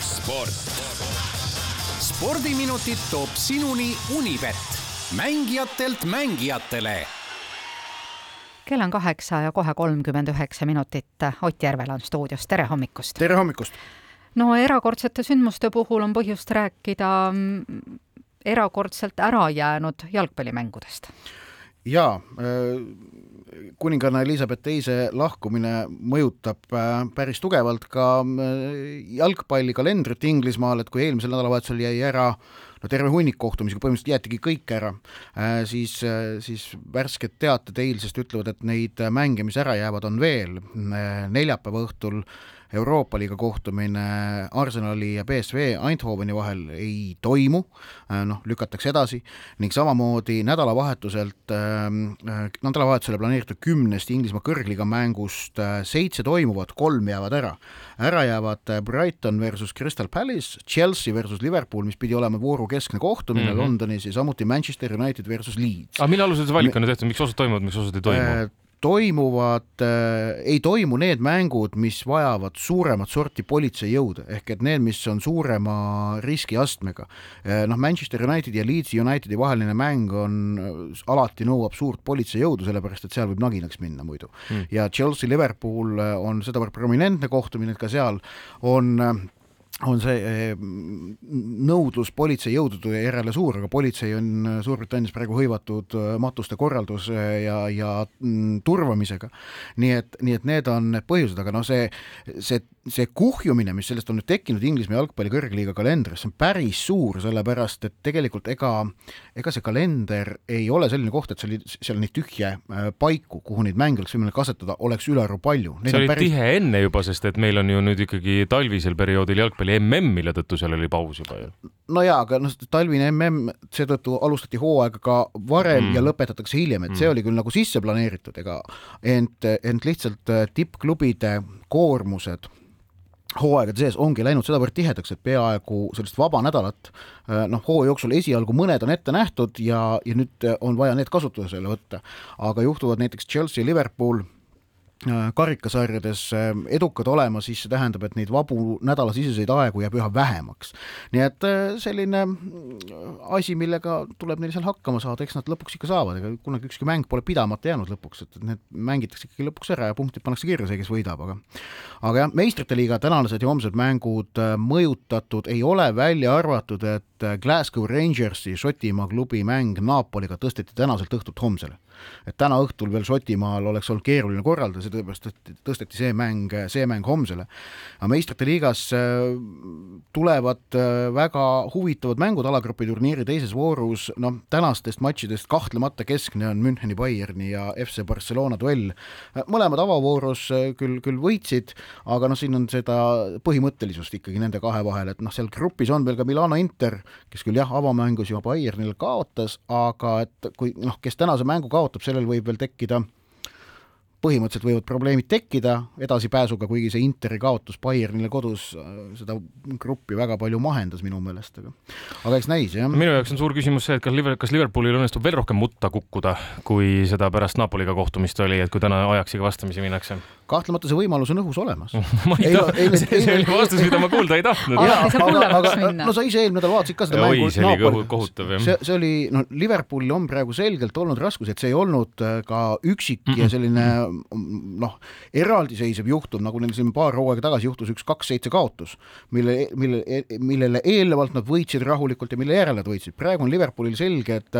sport. spordiminutid toob sinuni Unibet, mängijatelt mängijatele kell on kaheksa ja kohe kolmkümmend üheksa minutit. Ott Järvel on stuudios, tere hommikust! tere hommikust! no erakordsete sündmuste puhul on põhjust rääkida mm, erakordselt ära jäänud jalgpallimängudest. jaa, äh, kuninganna Elizabeth teise lahkumine mõjutab äh, päris tugevalt ka äh, jalgpallikalendrit Inglismaal, et kui eelmisel nädalavahetusel jäi ära no terve hunnik kohtumisi, põhimõtteliselt jäetigi kõik ära, siis, siis värsked teated eilsest ütlevad, et neid mänge, mis ära jäävad, on veel. neljapäeva õhtul Euroopa liiga kohtumine Arsenali ja BSV Eindhoveni vahel ei toimu, äh, noh, lükatakse edasi ning samamoodi nädalavahetuselt äh,, nädalavahetusele planeeritud kümnest Inglismaa kõrgliiga mängust äh, seitse toimuvad, kolm jäävad ära. ära jäävad äh, Brighton versus Crystal Palace, Chelsea versus Liverpool, mis pidi olema vooru keskne kohtumine mm -hmm. Londonis ja samuti Manchester United versus Leeds. aga mille alusel see valik on tehtud, miks osad toimuvad, miks osad ei toimu äh,? Toimuvad äh,, ei toimu need mängud, mis vajavad suuremat sorti politseijõude, ehk et need, mis on suurema riskiastmega äh,. noh, Manchester Unitedi ja Leeds Unitedi vaheline mäng on, äh, alati nõuab suurt politseijõudu, sellepärast et seal võib naginaks minna muidu mm.. ja Chelsea Liverpool äh, on sedavõrd prominentne kohtumine, et ka seal on on see eh, nõudlus politseijõudude järele suur, aga politsei on eh, Suurbritannias praegu hõivatud eh, matuste korralduse ja, ja mm, turvamisega. nii et, nii et need on need põhjused, aga noh, see, see, see kuhjumine, mis sellest on nüüd tekkinud Inglismaa jalgpalli kõrgliiga kalendris, on päris suur, sellepärast et tegelikult ega, ega see kalender ei ole selline koht, et seal, seal neid tühje paiku, kuhu neid mänge oleks võimalik asetada, oleks ülearu palju. see oli päris... tihe enne juba, sest et meil on ju nüüd ikkagi talvisel perioodil jalgpalli oli mm, mille tõttu seal oli paus juba ju. no jaa, aga noh, talvine mm, seetõttu alustati hooaega ka varem mm. ja lõpetatakse hiljem, et mm. see oli küll nagu sisse planeeritud, ega ent, ent lihtsalt äh, tippklubide koormused hooaegade sees ongi läinud sedavõrd tihedaks, et peaaegu sellist vaba nädalat äh, noh, hooaja jooksul esialgu mõned on ette nähtud ja, ja nüüd on vaja need kasutusele võtta. aga juhtuvad näiteks Chelsea, Liverpool karikasarjades äh, edukad olema, siis see tähendab, et neid vabu nädalasiseseid aegu jääb üha vähemaks. nii et äh, selline asi, millega tuleb neil seal hakkama saada, eks nad lõpuks ikka saavad, ega kunagi ükski mäng pole pidamata jäänud lõpuks, et need mängitakse ikkagi lõpuks ära ja punktid pannakse kirja, see, kes võidab, aga aga jah, meistrite liiga tänased ja homsed mängud mõjutatud ei ole, välja arvatud, et Glasgow Rangersi Šotimaa klubi mäng Napoliga tõsteti tänaselt õhtult homsele et täna õhtul veel Šotimaal oleks olnud keeruline korraldada, sellepärast et tõsteti see mäng, see mäng homsele. aga meistrite liigas äh, tulevad äh, väga huvitavad mängud alagrupi turniiri teises voorus, noh, tänastest matšidest kahtlemata keskne on Müncheni Bayerni ja FC Barcelona duell. mõlemad avavoorus äh, küll, küll võitsid, aga noh, siin on seda põhimõttelisust ikkagi nende kahe vahel, et noh, seal grupis on veel ka Milano Inter, kes küll jah, avamängus juba Bayernile kaotas, aga et kui noh, kes tänase mängu kaotab, sellel võib veel tekkida põhimõtteliselt võivad probleemid tekkida edasipääsuga, kuigi see Interi kaotus Bayernile kodus äh, seda gruppi väga palju mahendas minu meelest, aga aga eks näis, jah. minu jaoks on suur küsimus see, et kas Liver-, kas Liverpoolil õnnestub veel rohkem mutta kukkuda, kui seda pärast Napoliga kohtumist oli, et kui täna Ajaxiga vastamisi minnakse? kahtlemata see võimalus on õhus olemas ma ei taha, see oli vastus, mida ma kuulda ei tahtnud. aga, aga no sa ise eelmine nädal vaatasid ka seda mängu. see oli kohutav, jah. see, see oli, noh, Liverpoolil on praegu selgelt olnud raskus, et see ei olnud äh, ka üksik mm -mm. ja selline noh, eraldiseisev juhtum, nagu neil siin paar hooaega tagasi juhtus üks kaks-seitse kaotus, mille, mille, millele eelnevalt nad võitsid rahulikult ja mille järel nad võitsid. praegu on Liverpoolil selged,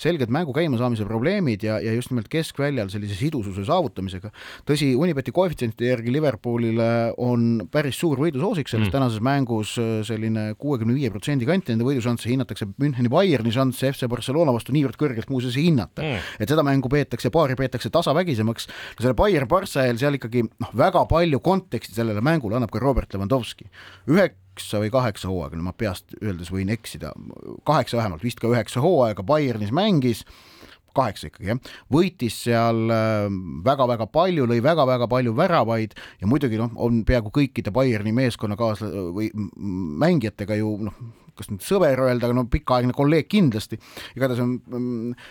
selged mängu käimasaamise probleemid ja, ja just nimelt keskväljal sellise sidususe saavutamisega. tõsi, Unibet Unibeti koefitsientide järgi Liverpoolile on päris suur võidusoosik selles mm. tänases mängus, selline kuuekümne viie protsendi kanti nende võidušansse hinnatakse, Müncheni Bayerni šansse FC Barcelona vastu niivõrd kõrgelt muuseas ei hinnata mm.. et seda mängu peetakse, paari peetakse tasavägisemaks, no selle Bayer-Barca eel seal ikkagi noh, väga palju konteksti sellele mängule annab ka Robert Lewandowski. üheksa või kaheksa hooaega, no ma peast öeldes võin eksida, kaheksa vähemalt, vist ka üheksa hooaega Bayernis mängis kaheksa ikkagi jah, võitis seal väga-väga äh, palju, lõi väga-väga palju väravaid ja muidugi noh, on peaaegu kõikide Bayerni meeskonnakaasla- või mängijatega ju noh, kas nüüd sõber öelda, aga no pikaaegne kolleeg kindlasti, igatahes on mm,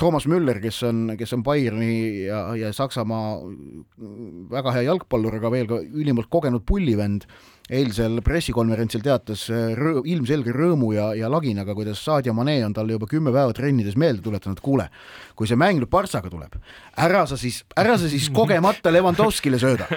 Toomas Müller, kes on, kes on Bayerni ja, ja Saksamaa väga hea jalgpallur, aga veel ka ülimalt kogenud pullivend eilsel pressikonverentsil teatas äh, rõõ, ilmselge rõõmu ja, ja laginaga, kuidas Sadio Mane on talle juba kümme päeva trennides meelde tuletanud, kuule, kui see mäng nüüd Partsaga tuleb, ära sa siis, ära sa siis kogemata Levanovskile sööda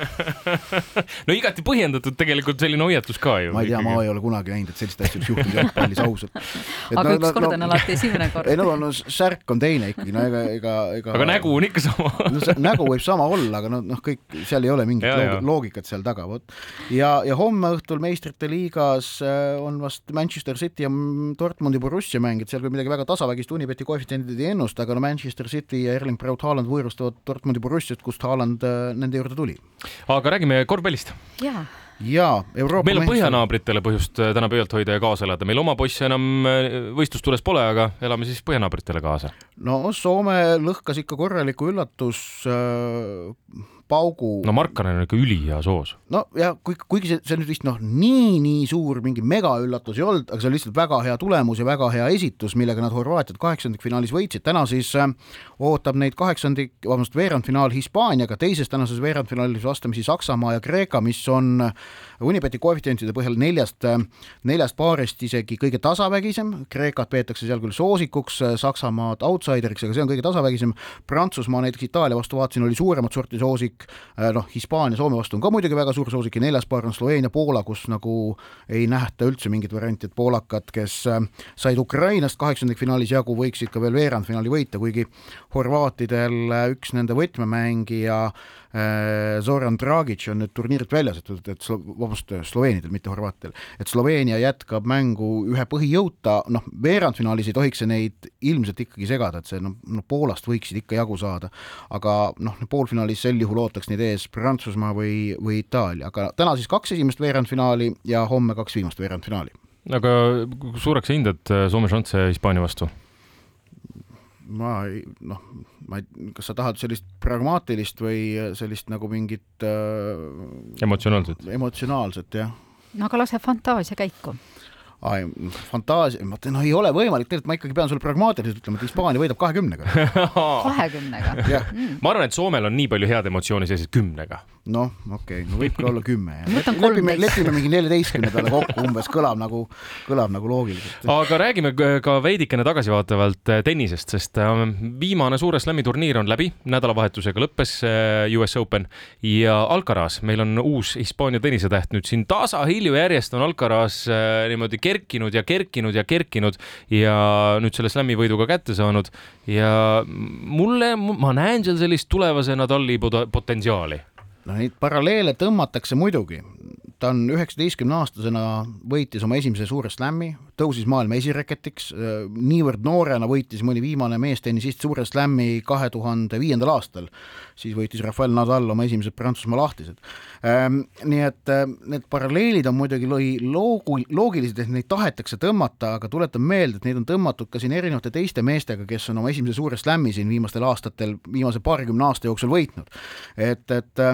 no igati põhjendatud tegelikult selline hoiatus ka ju. ma ei tea, ma ei ole kunagi näinud, et sellist asja oleks juhtunud jalgpallis ausalt. aga no, üks kord no, on alati esimene kord. ei no, no särk on teine ikkagi, no ega, ega, ega. aga nägu on ikka sama no see nägu võib sama olla, aga noh, noh, kõik seal ei ole mingit ja, loogikat seal taga, vot. ja, ja homme homme õhtul meistrite liigas äh, on vast Manchester City ja Dortmundi Borussia mäng, et seal küll midagi väga tasavägist Unibeti koefitsiendid ei ennusta, aga no Manchester City ja Erling Braut Haaland võõrustavad Dortmundi Borussiat, kust Haaland äh, nende juurde tuli. aga räägime korvpallist. jaa jaa, Euroopa meil on põhjanaabritele põhjust äh, täna pöialt hoida ja kaasa elada, meil oma poisse enam võistlustules pole, aga elame siis põhjanaabritele kaasa. no Soome lõhkas ikka korraliku üllatus äh, paugu. no Markkanen on ikka ülihea soos. no ja kui, kuigi see, see nüüd vist noh, nii, nii suur mingi megaüllatus ei olnud, aga see on lihtsalt väga hea tulemus ja väga hea esitus, millega nad Horvaatiat kaheksandikfinaalis võitsid. täna siis äh, ootab neid kaheksandik, vabandust, veerandfinaal Hispaaniaga, teises tänases veerandfinaalis vastamisi Saksamaa ja Kreeka, mis on Unibeti koefitsientide põhjal neljast, neljast paarist isegi kõige tasavägisem, Kreekat peetakse seal küll soosikuks, Saksamaad outsideriks, aga see on kõige tasavägisem, Prantsusmaa näiteks Itaalia vastu vaatasin, oli suuremat sorti soosik, noh, Hispaania, Soome vastu on ka muidugi väga suur soosik ja neljas paar on Sloveenia, Poola, kus nagu ei nähta üldse mingit varianti, et poolakad, kes said Ukrainast kaheksandikfinaalis jagu, võiksid ka veel veerandfinaali võita, kuigi horvaatidel üks nende võtmemängija Äh, Zoran Dragic on nüüd turniirilt väljas, et, et slo-, vabandust, Sloveenidel, mitte horvaatidel, et Sloveenia jätkab mängu ühe põhijõuta, noh, veerandfinaalis ei tohiks see neid ilmselt ikkagi segada, et see noh, noh, Poolast võiksid ikka jagu saada, aga noh, poolfinaalis sel juhul ootaks neid ees Prantsusmaa või, või Itaalia, aga täna siis kaks esimest veerandfinaali ja homme kaks viimast veerandfinaali. aga suureks hindad äh, Soome šansse Hispaania vastu? Ma ei, noh, ma ei, kas sa tahad sellist pragmaatilist või sellist nagu mingit äh, emotsionaalset? emotsionaalset, jah. no aga lase fantaasia käiku fantaasia, ma ütlen, no ei ole võimalik, tegelikult ma ikkagi pean sulle pragmaatiliselt ütlema, et Hispaania võidab kahekümnega. kahekümnega? Mm. ma arvan, et Soomel on nii palju head emotsiooni sees, et kümnega. Noh, okei okay., no võib ka olla kümme. lepime, lepime mingi neljateistkümne peale kokku umbes, kõlab nagu, kõlab nagu loogiliselt. aga räägime ka veidikene tagasivaatavalt äh, tennisest, sest äh, viimane suure slam'i turniir on läbi, nädalavahetusega lõppes äh, US Open ja Alcaraz, meil on uus Hispaania tennisetäht nüüd siin tasahilju järjest on Alcaraz niimoodi kerkinud ja kerkinud ja kerkinud ja nüüd selle slam'i võidu ka kätte saanud ja mulle, ma näen seal sellist tulevase Nadali potentsiaali no neid paralleele tõmmatakse muidugi, ta on üheksateistkümne aastasena võitis oma esimese suure slam'i, tõusis maailma esireketiks, niivõrd noorena võitis mõni viimane meestennisist suure slam'i kahe tuhande viiendal aastal, siis võitis Rafael Nadal oma esimesed Prantsusmaa lahtised. Ehm, nii et need paralleelid on muidugi loogu, loogilised, et neid tahetakse tõmmata, aga tuletan meelde, et neid on tõmmatud ka siin erinevate teiste meestega, kes on oma esimese suure slam'i siin viimastel aastatel, viimase paarikümne aasta jooksul võitnud. et, et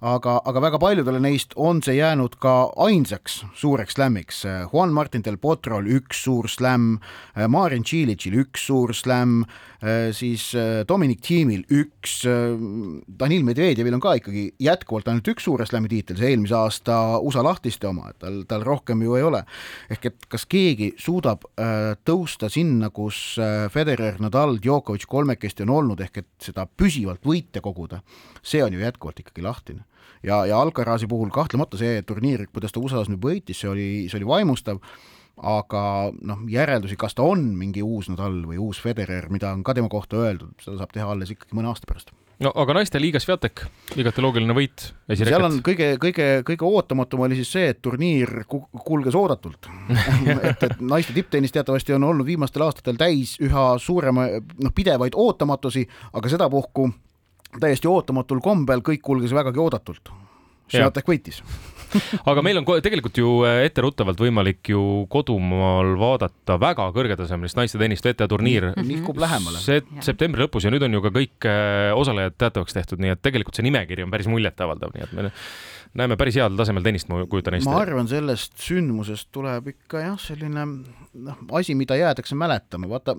aga, aga väga paljudele neist on see jäänud olnud ka ainsaks suureks slämmiks. Juan Martin del Potrol üks suur slämm, Marin Tšilitšil üks suur slämm, siis Dominic Thiemil üks, Danil Medvedjevil on ka ikkagi jätkuvalt ainult üks suure slämmi tiitel, see eelmise aasta USA lahtiste oma, et tal, tal rohkem ju ei ole. ehk et kas keegi suudab tõusta sinna, kus Federer, Nadal, Djokovic kolmekesti on olnud, ehk et seda püsivalt võite koguda, see on ju jätkuvalt ikkagi lahtine ja, ja Alcarazi puhul kahtlemata see turniir, kuidas ta USA-s nüüd võitis, see oli, see oli vaimustav, aga noh, järeldusi, kas ta on mingi uus Nadal või uus Federer, mida on ka tema kohta öeldud, seda saab teha alles ikkagi mõne aasta pärast no aga naiste liigas Sviatek, igati loogiline võit. seal on kõige, kõige, kõige ootamatum oli siis see, et turniir kulges oodatult et, et naiste tipptennis teatavasti on olnud viimastel aastatel täis üha suurema, noh, pidevaid ootamatusi, aga sedapuhku täiesti ootamatul kombel kõik kulges vägagi oodatult. Sviatek võitis aga meil on tegelikult ju äh, etteruttavalt võimalik ju kodumaal vaadata väga kõrgetasemelist naiste tennist WTA turniir. nihkub lähemale. see septembri lõpus ja nüüd on ju ka kõik äh, osalejad teatavaks tehtud, nii et tegelikult see nimekiri on päris muljetavaldav, nii et me näeme päris heal tasemel tennist, ma kujutan hästi. ma arvan, sellest sündmusest tuleb ikka jah, selline noh, asi, mida jäädakse mäletama, vaata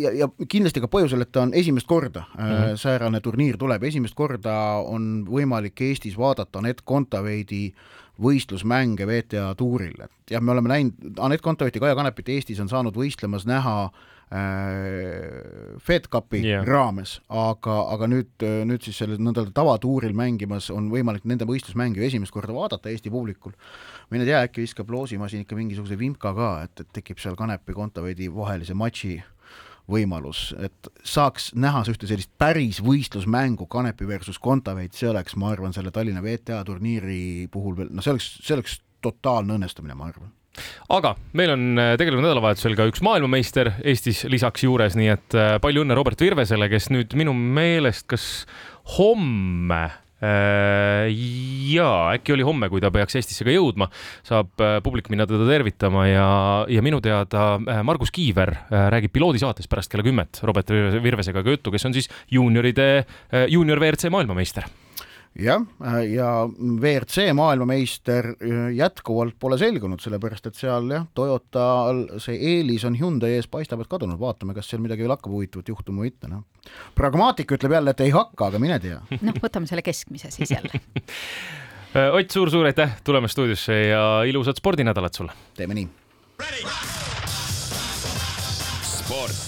ja, ja kindlasti ka põhjusel, et ta on esimest korda mm -hmm. säärane turniir tuleb, esimest korda on võimalik Eestis vaadata Anett Kontaveidi võistlusmänge WTA tuuril, et jah, me oleme näinud, Anett Kontaveit ja Kaia Kanepit Eestis on saanud võistlemas näha Äh, Fed Cupi yeah. raames, aga, aga nüüd, nüüd siis sellel nõnda tavatuuril mängimas on võimalik nende võistlusmänge ju esimest korda vaadata Eesti publikul. mine tea, äkki viskab loosimasin ikka mingisuguse vimka ka, et, et tekib seal Kanepi Kontaveidi vahelise matši võimalus, et saaks näha ühte sellist päris võistlusmängu Kanepi versus Kontaveit, see oleks, ma arvan, selle Tallinna WTA turniiri puhul veel, no see oleks, see oleks totaalne õnnestumine, ma arvan. Aga meil on äh, tegelikult nädalavahetusel ka üks maailmameister Eestis lisaks juures, nii et äh, palju õnne Robert Virvesele, kes nüüd minu meelest, kas homme äh, jaa, äkki oli homme, kui ta peaks Eestisse ka jõudma, saab publik minna teda tervitama ja, ja minu teada Margus Kiiver räägib piloodisaates pärast kella kümmet Robert Virvesega ka juttu, kes on siis juunioride, juunior WRC maailmameister jah, ja WRC maailmameister äh, jätkuvalt pole selgunud, sellepärast et seal jah, Toyotal see eelis on Hyundai ees paistab, et kadunud, vaatame, kas seal midagi veel hakkab huvitavat juhtuma või mitte, noh. pragmaatik ütleb jälle, et ei hakka, aga mine tea. noh, võtame selle keskmise siis jälle Ott suur,, suur-suur aitäh tulemast stuudiosse ja ilusat spordinädalat sulle! teeme nii! sport.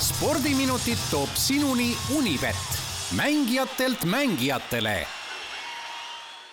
spordiminutid toob sinuni Unibet mängijatelt mängijatele